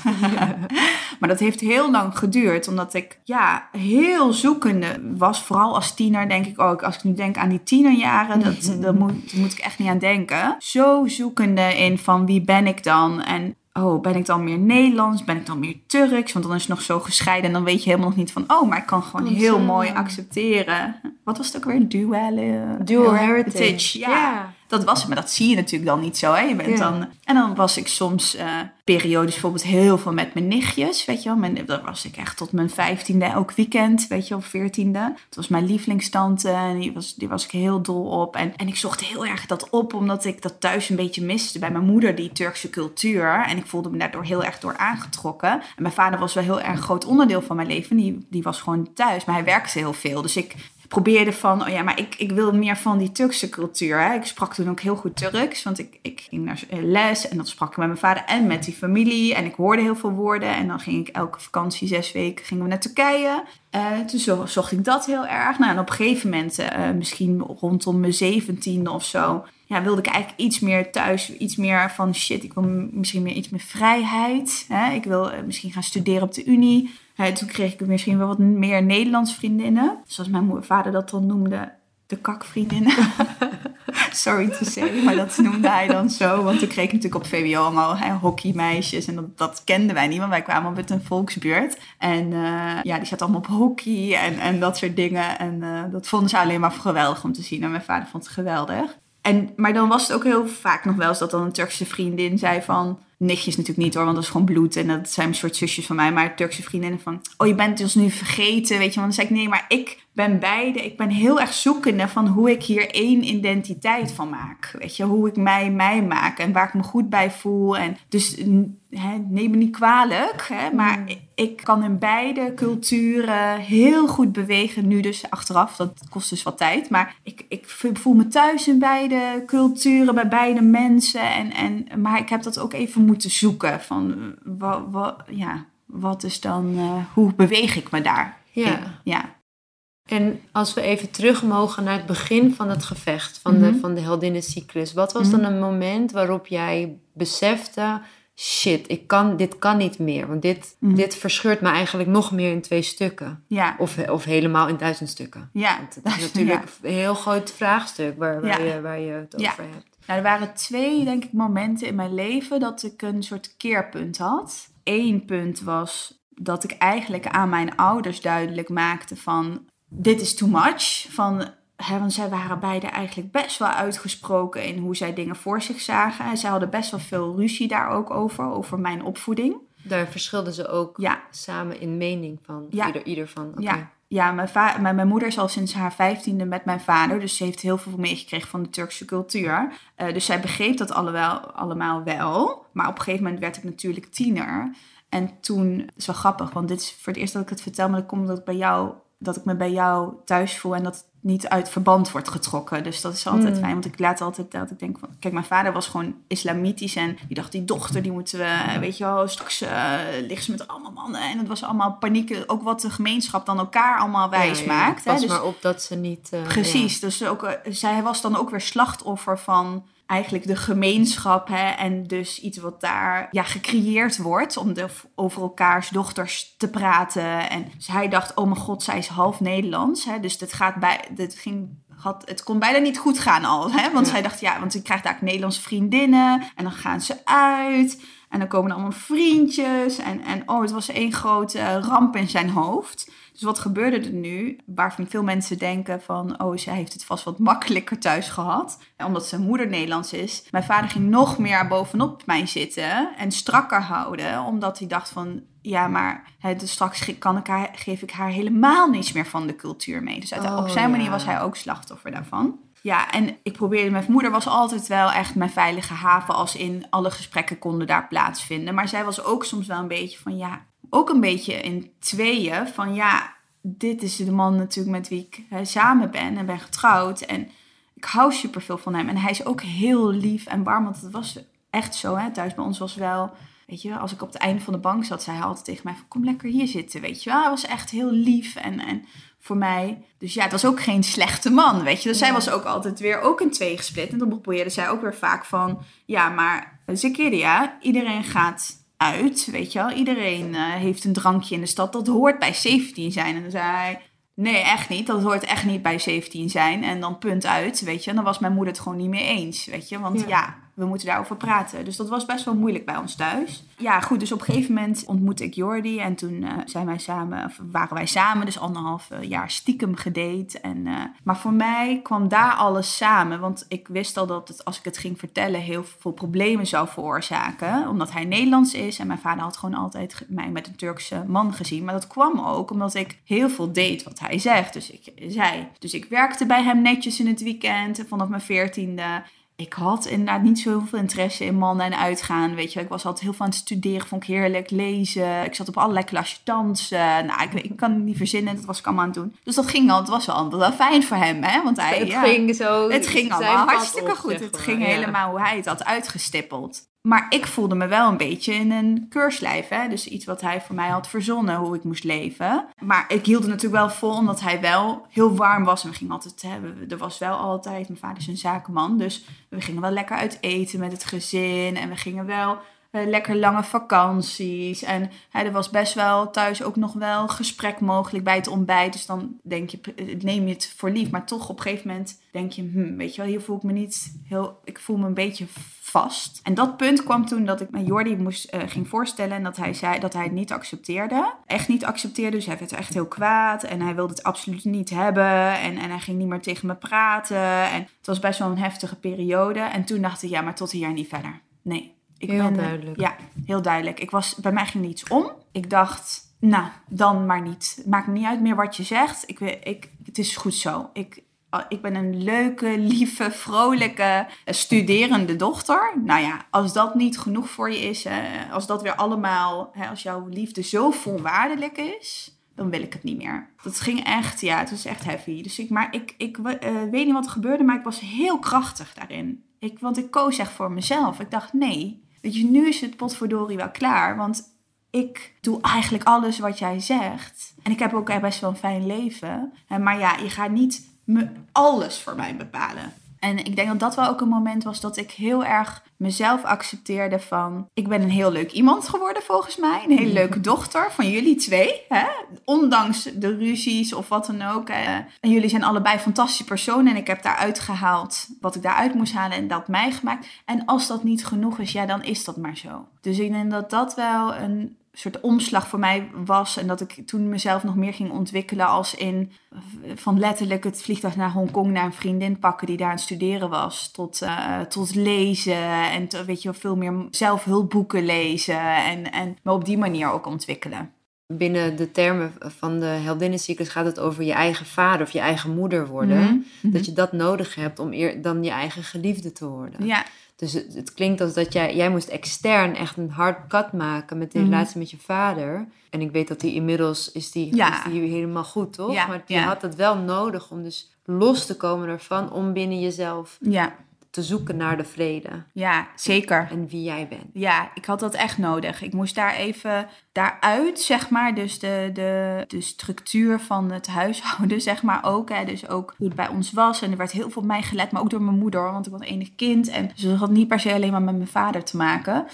[LAUGHS] maar dat heeft heel lang geduurd, omdat ik ja, heel zoekende was. Vooral als tiener denk ik ook. Als ik nu denk aan die tienerjaren, dat, [LAUGHS] daar moet, moet ik echt niet aan denken. Zo zoekende in van wie ben ik dan? En oh, ben ik dan meer Nederlands? Ben ik dan meer Turks? Want dan is het nog zo gescheiden en dan weet je helemaal nog niet van, oh, maar ik kan gewoon heel mooi accepteren. Wat was het ook weer? Dual, Dual heritage. Ja. Dat was het, maar dat zie je natuurlijk dan niet zo. Hè? Je bent dan, en dan was ik soms uh, periodes bijvoorbeeld heel veel met mijn nichtjes. Weet je wel, mijn, dat was ik echt tot mijn vijftiende, elk weekend, weet je wel, veertiende. Het was mijn lievelingstante en die was, die was ik heel dol op. En, en ik zocht heel erg dat op, omdat ik dat thuis een beetje miste bij mijn moeder, die Turkse cultuur. En ik voelde me daardoor heel erg door aangetrokken. En mijn vader was wel heel erg groot onderdeel van mijn leven. Die, die was gewoon thuis, maar hij werkte heel veel. Dus ik probeerde van, oh ja, maar ik, ik wil meer van die Turkse cultuur. Hè. Ik sprak toen ook heel goed Turks, want ik, ik ging naar les en dat sprak ik met mijn vader en met die familie. En ik hoorde heel veel woorden en dan ging ik elke vakantie, zes weken, gingen we naar Turkije. Uh, toen zocht ik dat heel erg. Nou, en op een gegeven moment, uh, misschien rondom mijn zeventiende of zo, ja, wilde ik eigenlijk iets meer thuis, iets meer van shit, ik wil misschien meer iets meer vrijheid. Hè? Ik wil misschien gaan studeren op de unie. Ja, toen kreeg ik misschien wel wat meer Nederlands vriendinnen. Zoals mijn vader dat dan noemde, de kakvriendinnen. [LAUGHS] Sorry to say, maar dat noemde hij dan zo. Want toen kreeg ik natuurlijk op VWO allemaal hè, hockeymeisjes. En dat, dat kenden wij niet, want wij kwamen uit een volksbuurt. En uh, ja, die zat allemaal op hockey en, en dat soort dingen. En uh, dat vonden ze alleen maar geweldig om te zien. En mijn vader vond het geweldig. En, maar dan was het ook heel vaak nog wel eens dat dan een Turkse vriendin zei van nichtjes natuurlijk niet hoor, want dat is gewoon bloed. En dat zijn een soort zusjes van mij. Maar Turkse vriendinnen van, oh je bent ons nu vergeten, weet je. Want dan zei ik, nee, maar ik ben beide, ik ben heel erg zoekende van hoe ik hier één identiteit van maak. Weet je, hoe ik mij mij maak en waar ik me goed bij voel. En dus hè, neem me niet kwalijk, hè, maar Mm. ik, kan in beide culturen heel goed bewegen. Nu dus achteraf, dat kost dus wat tijd. Maar ik, ik voel me thuis in beide culturen, bij beide mensen. En, en, maar ik heb dat ook even moeten zoeken van, wat, wat, ja, wat is dan, eh, hoe beweeg ik me daar? Ja. ja. En als we even terug mogen naar het begin van het gevecht, van, de, Mhm. van de heldinnencyclus. Wat was dan een moment waarop jij besefte... Shit, ik kan, dit kan niet meer. Want dit, Mhm. dit verscheurt me eigenlijk nog meer in twee stukken. Ja, Of, of helemaal in duizend stukken. ja. Want het is natuurlijk een heel groot vraagstuk waar, waar, Ja. je, waar je het over hebt. Nou, er waren twee, denk ik, momenten in mijn leven dat ik een soort keerpunt had. Eén punt was dat ik eigenlijk aan mijn ouders duidelijk maakte van... dit is too much. Van, hè, want zij waren beide eigenlijk best wel uitgesproken in hoe zij dingen voor zich zagen. En zij hadden best wel veel ruzie daar ook over, over mijn opvoeding. Daar verschilden ze ook Ja, samen in mening van. Ja. Ieder, ieder van. Ja, ja mijn, mijn, mijn moeder is al sinds haar vijftiende met mijn vader. Dus ze heeft heel veel meegekregen van de Turkse cultuur. Eh, dus zij begreep dat allemaal, allemaal wel. Maar op een gegeven moment werd ik natuurlijk tiener. En toen, het is wel grappig, want dit is voor het eerst dat ik het vertel, maar dat komt dat ik, bij jou, dat ik me bij jou thuis voel en dat het niet uit verband wordt getrokken. Dus dat is altijd Hmm. fijn, want ik laat altijd dat ik denk van, kijk, mijn vader was gewoon islamitisch en die dacht, die dochter, die moeten we, weet je wel, straks eh ligt ze met allemaal mannen. En het was allemaal paniek, ook wat de gemeenschap dan elkaar allemaal wijs Ja, ja, maakt. hè. Pas Dus- maar op dat ze niet... eh, Precies, dus ook, eh, zij was dan ook weer slachtoffer van eigenlijk de gemeenschap. Hè, en dus iets wat daar ja, gecreëerd wordt om de, over elkaars dochters te praten. En dus hij dacht, oh mijn god, zij is half Nederlands. Hè, dus dit gaat bij, dit ging, had, het kon bijna niet goed gaan al. Hè, want Ja. zij dacht, ja, want ik krijg daar Nederlandse vriendinnen. En dan gaan ze uit. En dan komen er allemaal vriendjes. En, en oh, het was één grote ramp in zijn hoofd. Dus wat gebeurde er nu? Waarvan veel mensen denken van... oh, zij heeft het vast wat makkelijker thuis gehad. En omdat zijn moeder Nederlands is. Mijn vader ging nog meer bovenop mij zitten. En strakker houden. Omdat hij dacht van... ja, maar hè, dus straks kan ik haar, geef ik haar helemaal niets meer van de cultuur mee. Dus uit- Oh, op zijn manier was hij ook slachtoffer daarvan. Ja, en ik probeerde, mijn moeder was altijd wel echt mijn veilige haven, als in alle gesprekken konden daar plaatsvinden. Maar zij was ook soms wel een beetje van, ja, ook een beetje in tweeën van, ja, dit is de man natuurlijk met wie ik samen ben en ben getrouwd. En ik hou superveel van hem. En hij is ook heel lief en warm, want het was echt zo, hè. Thuis bij ons was wel, weet je, als ik op het einde van de bank zat, zei hij altijd tegen mij van, kom lekker hier zitten, weet je wel. Hij was echt heel lief en... en voor mij. Dus ja, het was ook geen slechte man, weet je. Dus zij was ook altijd weer ook in twee gesplit. En dan probeerde zij ook weer vaak van... Ja, maar Zekeria, iedereen gaat uit, weet je wel. Iedereen eh, heeft een drankje in de stad. Dat hoort bij 17 zijn. En dan zei hij... Nee, echt niet. Dat hoort echt niet bij 17 zijn. En dan punt uit, weet je. En dan was mijn moeder het gewoon niet meer eens, weet je. Want Ja. ja, we moeten daarover praten. Dus dat was best wel moeilijk bij ons thuis. Ja, goed. Dus op een gegeven moment ontmoette ik Jordi. En toen eh, zijn wij samen, of waren wij samen. Dus anderhalf eh, jaar stiekem gedate. En, eh, maar voor mij kwam daar alles samen. Want ik wist al dat het, als ik het ging vertellen, heel veel problemen zou veroorzaken. Omdat hij Nederlands is. En mijn vader had gewoon altijd mij met een Turkse man gezien. Maar dat kwam ook omdat ik heel veel deed wat hij zegt. Dus ik zei. Dus ik werkte bij hem netjes in het weekend. Vanaf mijn veertiende. Ik had inderdaad niet zo heel veel interesse in mannen en uitgaan. Weet je, ik was altijd heel veel aan het studeren, vond ik heerlijk lezen. Ik zat op allerlei klasjes dansen. Nou, ik, ik kan het niet verzinnen, dat was ik allemaal aan het doen. Dus dat ging al, het was wel, wel fijn voor hem, hè? Want hij, Het ja, ging zo. het ging allemaal hartstikke op, goed. zeg Het ging Ja. helemaal hoe hij het had uitgestippeld. Maar ik voelde me wel een beetje in een keurslijf. Hè? Dus iets wat hij voor mij had verzonnen, hoe ik moest leven. Maar ik hield het natuurlijk wel vol, omdat hij wel heel warm was. En we gingen altijd, we- er was wel altijd, mijn vader is een zakenman. Dus we gingen wel lekker uit eten met het gezin. En we gingen wel eh, lekker lange vakanties. En hè, er was best wel thuis ook nog wel gesprek mogelijk bij het ontbijt. Dus dan denk je, eh, neem je het voor lief. Maar toch op een gegeven moment denk je, hm, weet je wel, hier voel ik me niet heel, ik voel me een beetje vast. En dat punt kwam toen dat ik mijn Jordi moest, eh, ging voorstellen en dat hij zei dat hij het niet accepteerde. Echt niet accepteerde, dus hij werd echt heel kwaad en hij wilde het absoluut niet hebben en, en hij ging niet meer tegen me praten. En het was best wel een heftige periode. En toen dacht ik, ja, maar tot hier en niet verder. Nee. Ik Heel ben, eh, duidelijk. Ja, heel duidelijk. Ik was, bij mij ging niets om. Ik dacht, nou, dan maar niet. Maakt niet uit meer wat je zegt. Ik, ik, het is goed zo. Ik, ik ben een leuke, lieve, vrolijke, eh, studerende dochter. Nou ja, als dat niet genoeg voor je is, als dat weer allemaal, als jouw liefde zo voorwaardelijk is, dan wil ik het niet meer. Dat ging echt, ja, het was echt heavy. Dus ik, maar ik, ik uh, weet niet wat er gebeurde, maar ik was heel krachtig daarin. Ik, want ik koos echt voor mezelf. Ik dacht, nee, weet je, nu is het potverdorie wel klaar. Want ik doe eigenlijk alles wat jij zegt. En ik heb ook best wel een fijn leven. Maar ja, je gaat niet me alles voor mij bepalen. En ik denk dat dat wel ook een moment was dat ik heel erg mezelf accepteerde van... Ik ben een heel leuk iemand geworden volgens mij. Een hele leuke dochter van jullie twee. Hè? Ondanks de ruzies of wat dan ook. En jullie zijn allebei fantastische personen. En ik heb daaruit gehaald wat ik daaruit moest halen en dat mij gemaakt. En als dat niet genoeg is, ja, dan is dat maar zo. Dus ik denk dat dat wel een soort omslag voor mij was. En dat ik toen mezelf nog meer ging ontwikkelen als in van letterlijk het vliegtuig naar Hongkong naar een vriendin pakken die daar aan het studeren was. Tot, uh, tot lezen en weet je, veel meer zelfhulpboeken lezen. En, en me op die manier ook ontwikkelen. Binnen de termen van de heldinnencyclus gaat het over je eigen vader of je eigen moeder worden. Mhm, mhm. Dat je dat nodig hebt om eer, dan je eigen geliefde te worden. Ja. Dus het, het, klinkt als dat jij, jij moest extern echt een hard cut maken met de Mhm. relatie met je vader. En ik weet dat die inmiddels is die, Ja. is die helemaal goed, toch? Ja, Maar je had het wel nodig om dus los te komen ervan. Om binnen jezelf Ja, te zoeken naar de vrede. ja, zeker. En wie jij bent. Ja, ik had dat echt nodig. Ik moest daar even daaruit, zeg maar, dus de, de, de structuur van het huishouden, [LAUGHS] zeg maar ook. Hè. Dus ook hoe het bij ons was. En er werd heel veel op mij gelet, maar ook door mijn moeder, want ik was enig kind. En dus dat had niet per se alleen maar met mijn vader te maken.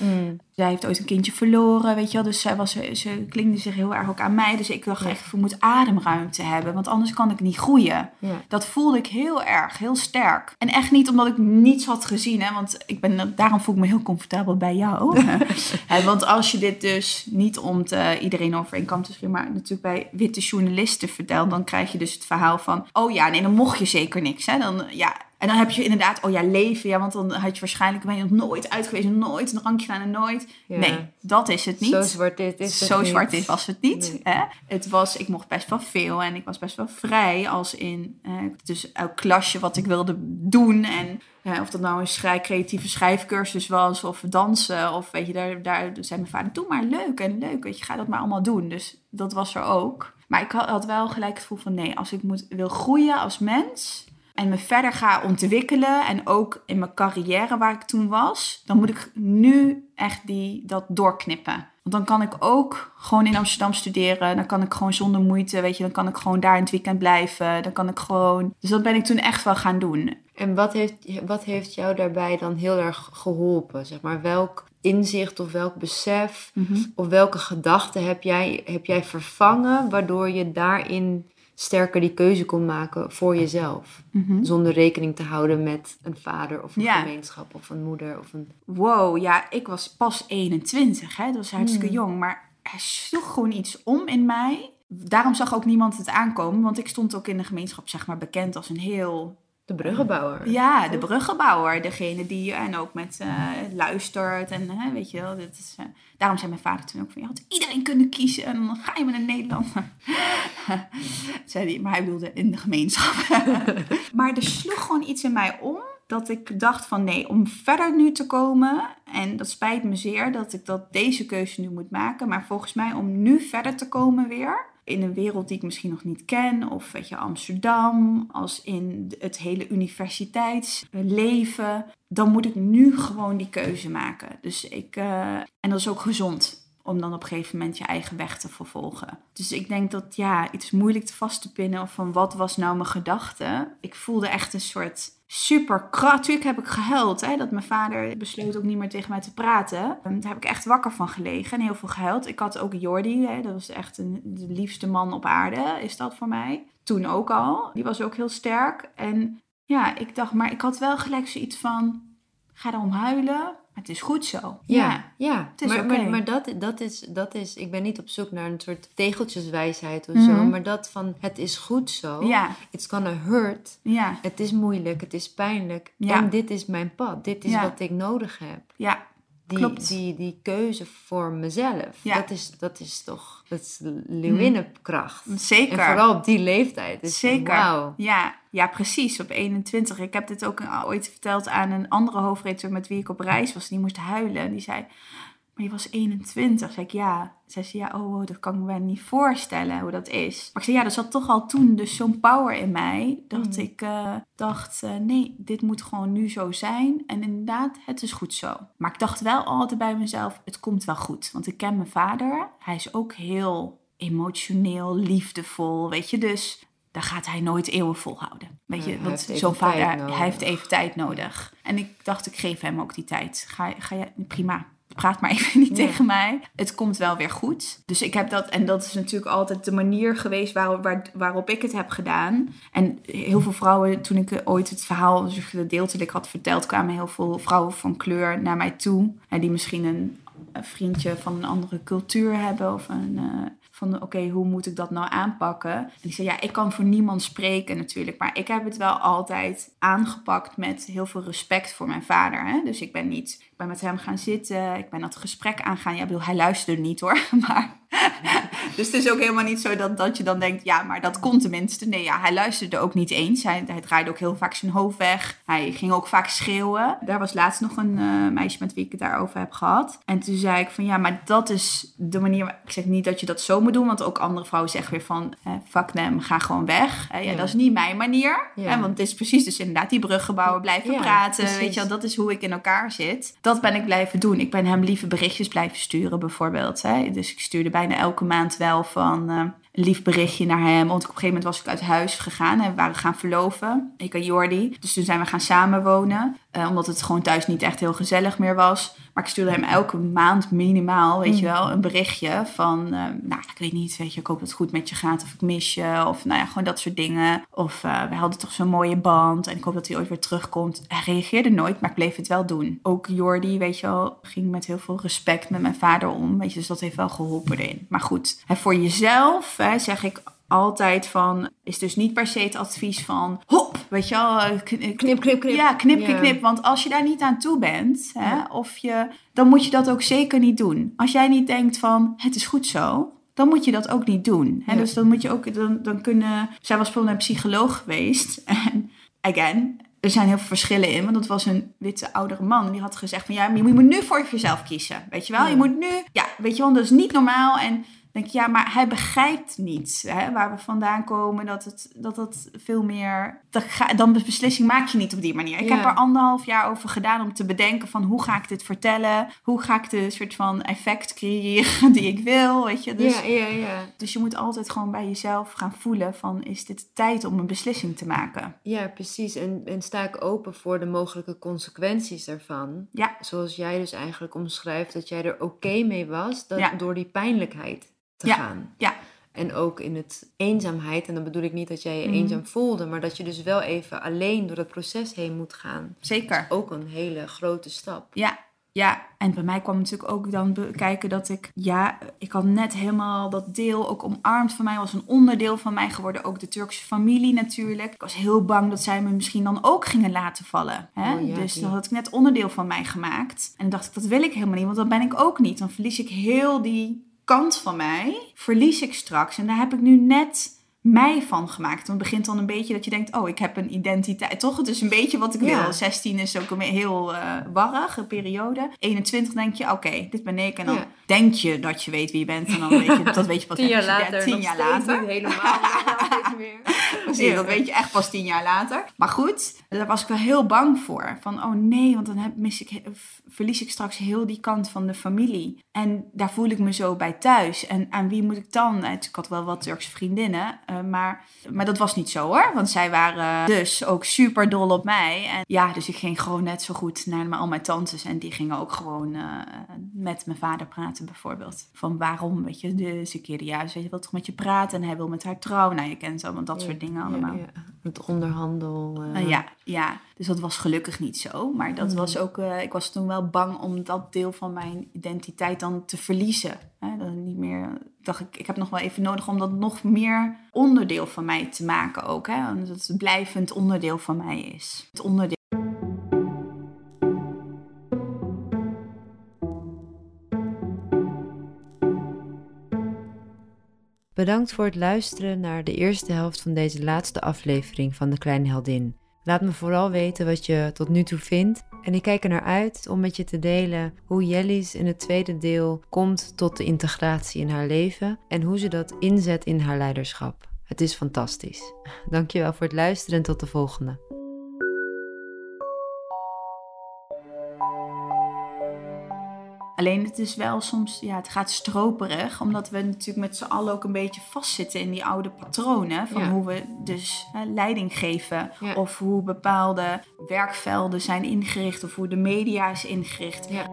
Zij heeft ooit een kindje verloren, weet je wel. Dus zij was, ze klingde zich heel erg ook aan mij. Dus ik dacht Ja. echt, ik moet ademruimte hebben, want anders kan ik niet groeien. Ja. Dat voelde ik heel erg, heel sterk. En echt niet omdat ik niets had gezien, hè, want ik ben, daarom voel ik me heel comfortabel bij jou. [LAUGHS] Want als je dit dus niet om te, iedereen over één kam te scheren, maar natuurlijk bij witte journalisten vertelt, dan krijg je dus het verhaal van, oh ja, nee, dan mocht je zeker niks. Hè? Dan, ja. En dan heb je inderdaad, oh ja, leven, ja, want dan had je waarschijnlijk, ben je nog nooit uit geweest, nooit een drankje gedaan en nooit. Ja. Nee, dat is het niet. Zo zwart dit is het Zo niet. zwart dit was het niet. Nee. Hè? Het was, ik mocht best wel veel en ik was best wel vrij als in eh, dus elk klasje wat ik wilde doen. En eh, of dat nou een schrij, creatieve schrijfcursus was of dansen of weet je, daar, daar zei mijn vader, doe maar leuk en leuk, weet je, ga dat maar allemaal doen. Dus dat was er ook. Maar ik had, had wel gelijk het gevoel van nee, als ik moet, wil groeien als mens en me verder ga ontwikkelen en ook in mijn carrière waar ik toen was, dan moet ik nu echt die, dat doorknippen. Want dan kan ik ook gewoon in Amsterdam studeren. Dan kan ik gewoon zonder moeite, weet je, dan kan ik gewoon daar in het weekend blijven. Dan kan ik gewoon. Dus dat ben ik toen echt wel gaan doen. En wat heeft, wat heeft jou daarbij dan heel erg geholpen? Zeg maar, welk inzicht of welk besef of welke gedachten heb jij, heb jij vervangen waardoor je daarin sterker die keuze kon maken voor jezelf? Zonder rekening te houden met een vader of een Ja. gemeenschap of een moeder of een... Wow, ja, ik was pas 21, hè? dat was hartstikke Hmm. jong. Maar er sloeg gewoon iets om in mij. Daarom zag ook niemand het aankomen, want ik stond ook in de gemeenschap, zeg maar, bekend als een heel De bruggenbouwer. Ja, de bruggenbouwer. Degene die en ook met eh, luistert. En hè, weet je wel, dit is, eh, daarom zei mijn vader toen ook van... Je had iedereen kunnen kiezen en dan ga je maar naar Nederland. [LAUGHS] zei hij, maar hij bedoelde in de gemeenschap. [LAUGHS] maar er sloeg gewoon iets in mij om. Dat ik dacht van nee, om verder nu te komen. En dat spijt me zeer dat ik dat deze keuze nu moet maken. Maar volgens mij om nu verder te komen weer in een wereld die ik misschien nog niet ken, of weet je, Amsterdam, als in het hele universiteitsleven, dan moet ik nu gewoon die keuze maken. Dus ik, eh, en dat is ook gezond om dan op een gegeven moment je eigen weg te vervolgen. Dus ik denk dat ja, het is moeilijk te vast te pinnen van wat was nou mijn gedachte. Ik voelde echt een soort super kracht. Natuurlijk heb ik gehuild, hè, dat mijn vader besloot ook niet meer tegen mij te praten. En Daar heb ik echt wakker van gelegen en heel veel gehuild. Ik had ook Jordi, hè, dat was echt een, de liefste man op aarde, is dat voor mij. Toen ook al. Die was ook heel sterk. En ja, ik dacht, maar ik had wel gelijk zoiets van, ga erom huilen, het is goed zo. Ja, ja. Het is maar, maar, maar dat, dat, is, dat is, ik ben niet op zoek naar een soort tegeltjeswijsheid of zo, Mhm. maar dat van het is goed zo. Ja, It's gonna hurt. ja, Het is moeilijk, het is pijnlijk. Ja. En dit is mijn pad. Dit is Ja. wat ik nodig heb. ja. Die, Klopt. die, die keuze voor mezelf. Ja. Dat, is, dat is toch dat is leeuwinnenkracht. Zeker. En vooral op die leeftijd. Dus Zeker. Ja, ja, precies. Op 21. Ik heb dit ook een- ooit verteld aan een andere hoofdredacteur met wie ik op reis was. Die moest huilen. En die zei, maar je was 21. Zei ik, ja. Zei ze, ja, oh, dat kan ik me niet voorstellen hoe dat is. Maar ik zei, ja, er zat toch al toen dus zo'n power in mij. Dat Mhm. ik eh, dacht, eh, nee, dit moet gewoon nu zo zijn. En inderdaad, het is goed zo. Maar ik dacht wel altijd bij mezelf, het komt wel goed. Want ik ken mijn vader. Hij is ook heel emotioneel, liefdevol, weet je. Dus daar gaat hij nooit eeuwen volhouden. Weet je, Ja, want zo'n vader, hij heeft even tijd nodig. En ik dacht, ik geef hem ook die tijd. Ga, ga je, prima. Praat maar even niet tegen mij. Het komt wel weer goed. Dus ik heb dat, en dat is natuurlijk altijd de manier geweest waarop, waar, waarop ik het heb gedaan. En heel veel vrouwen, toen ik ooit het verhaal, dus het gedeelte dat ik had verteld, kwamen heel veel vrouwen van kleur naar mij toe. En die misschien een, een vriendje van een andere cultuur hebben of een. eh, van oké, hoe moet ik dat nou aanpakken? En ik zei, ja, ik kan voor niemand spreken natuurlijk. Maar ik heb het wel altijd aangepakt met heel veel respect voor mijn vader. Hè? Dus ik ben niet, ben met hem gaan zitten. Ik ben dat gesprek aangaan. Ja, ik bedoel, hij luisterde niet hoor. [LAUGHS] Maar, [LAUGHS] dus het is ook helemaal niet zo dat, dat je dan denkt, ja, maar dat kon tenminste. Nee, ja, hij luisterde ook niet eens. Hij, hij draaide ook heel vaak zijn hoofd weg. Hij ging ook vaak schreeuwen. Daar was laatst nog een eh, meisje met wie ik het daarover heb gehad. En toen zei ik van, ja, maar dat is de manier... waar- Ik zeg niet dat je dat zo moet doen, want ook andere vrouwen zeggen weer van, eh, fuck them, ga gewoon weg. Eh, ja, Ja. Dat is niet mijn manier. Ja. Want het is precies dus inderdaad die bruggen bouwen, blijven Ja, praten. precies. Weet je wel, dat is hoe ik in elkaar zit. Dat ben ik blijven doen. Ik ben hem lieve berichtjes blijven sturen bijvoorbeeld. Hè. Dus ik stuurde bijna elke maand wel van... eh, een lief berichtje naar hem. Want op een gegeven moment was ik uit huis gegaan. En we waren gaan verloven. Ik en Jordi. Dus toen zijn we gaan samenwonen. Eh, omdat het gewoon thuis niet echt heel gezellig meer was. Maar ik stuurde hem elke maand minimaal, weet je wel, een berichtje van... eh, nou, ik weet niet, weet je, ik hoop dat het goed met je gaat. Of ik mis je. Of nou ja, gewoon dat soort dingen. Of eh, we hadden toch zo'n mooie band. En ik hoop dat hij ooit weer terugkomt. Hij reageerde nooit, maar ik bleef het wel doen. Ook Jordi, weet je wel, ging met heel veel respect met mijn vader om. Weet je, dus dat heeft wel geholpen erin. Maar goed, hè, voor jezelf hè, zeg ik altijd van... is dus niet per se het advies van... hop, weet je wel... eh, kn- Knip, knip, knip. Ja, knip, knip, knip. Want als je daar niet aan toe bent... Hè, of je, dan moet je dat ook zeker niet doen. Als jij niet denkt van... het is goed zo... Dan moet je dat ook niet doen. Hè? Ja. Dus dan moet je ook, dan, dan kunnen. Zij was bijvoorbeeld een psycholoog geweest. [LAUGHS] En again, er zijn heel veel verschillen in. Want dat was een witte oudere man. Die had gezegd van ja, maar je moet nu voor jezelf kiezen. Weet je wel? Ja. Je moet nu, ja, weet je wel, dat is niet normaal. En denk ik, ja, maar hij begrijpt niet hè, waar we vandaan komen. Dat het, dat het veel meer. Dat ga, dan de beslissing maak je niet op die manier. Ik Ja. heb er anderhalf jaar over gedaan om te bedenken van hoe ga ik dit vertellen? Hoe ga ik de soort van effect creëren die ik wil? Weet je, dus. ja, ja, ja. Dus je moet altijd gewoon bij jezelf gaan voelen van is dit tijd om een beslissing te maken? Ja, precies. En, en sta ik open voor de mogelijke consequenties daarvan. Ja. Zoals jij dus eigenlijk omschrijft, dat jij er oké mee was dat, Ja. door die pijnlijkheid te Ja. gaan. Ja. En ook in het eenzaamheid, en dan bedoel ik niet dat jij je Mhm. eenzaam voelde, maar dat je dus wel even alleen door het proces heen moet gaan. Zeker. Ook een hele grote stap. Ja, ja. En bij mij kwam natuurlijk ook dan bekijken dat ik, ja, ik had net helemaal dat deel ook omarmd van mij, was een onderdeel van mij geworden. Ook de Turkse familie natuurlijk. Ik was heel bang dat zij me misschien dan ook gingen laten vallen. Hè? Oh ja, dus dan had ik net onderdeel van mij gemaakt. En dan dacht ik, dat wil ik helemaal niet, want dat ben ik ook niet. Dan verlies ik heel die kant van mij, verlies ik straks. En daar heb ik nu net mij van gemaakt. Dan begint dan een beetje dat je denkt, oh, ik heb een identiteit. Toch? Het is een beetje wat ik Ja. wil. 16 is ook een heel eh warrige periode. 21 denk je, oké, dit ben ik. En dan Ja. denk je dat je weet wie je bent. En dan weet je, dat weet je pas Tien jaar later, Tien nog jaar later. niet helemaal niet meer. [LAUGHS] Precies, Ja. dat weet je echt pas tien jaar later. Maar goed, daar was ik wel heel bang voor. Van, oh nee, want dan heb, mis ik, verlies ik straks heel die kant van de familie. En daar voel ik me zo bij thuis. En aan wie moet ik dan? Ik had wel wat Turkse vriendinnen, eh, maar, maar dat was niet zo hoor. Want zij waren dus ook super dol op mij. En ja, dus ik ging gewoon net zo goed naar al mijn tantes. En die gingen ook gewoon eh, met mijn vader praten bijvoorbeeld. Van waarom, weet je, de, ze keerde juist, weet je, wil toch met je praten. En hij wil met haar trouwen. Nou, je kent allemaal dat soort dingen allemaal. Ja, onderhandel. eh. Uh, ja, ja, dus dat was gelukkig niet zo. Maar dat mm. was ook, eh, ik was toen wel bang om dat deel van mijn identiteit dan te verliezen. Hè? Niet meer, dacht ik, ik heb nog wel even nodig om dat nog meer onderdeel van mij te maken ook. Hè? Omdat het blijvend onderdeel van mij is. Het onderdeel. Bedankt voor het luisteren naar de eerste helft van deze laatste aflevering van De Kleine Heldin. Laat me vooral weten wat je tot nu toe vindt. En ik kijk er naar uit om met je te delen hoe Jellies in het tweede deel komt tot de integratie in haar leven en hoe ze dat inzet in haar leiderschap. Het is fantastisch. Dankjewel voor het luisteren en tot de volgende. Alleen het is wel soms, ja, het gaat stroperig, omdat we natuurlijk met z'n allen ook een beetje vastzitten in die oude patronen. Van hoe we dus hè, leiding geven. Of hoe bepaalde werkvelden zijn ingericht of hoe de media is ingericht. Ja.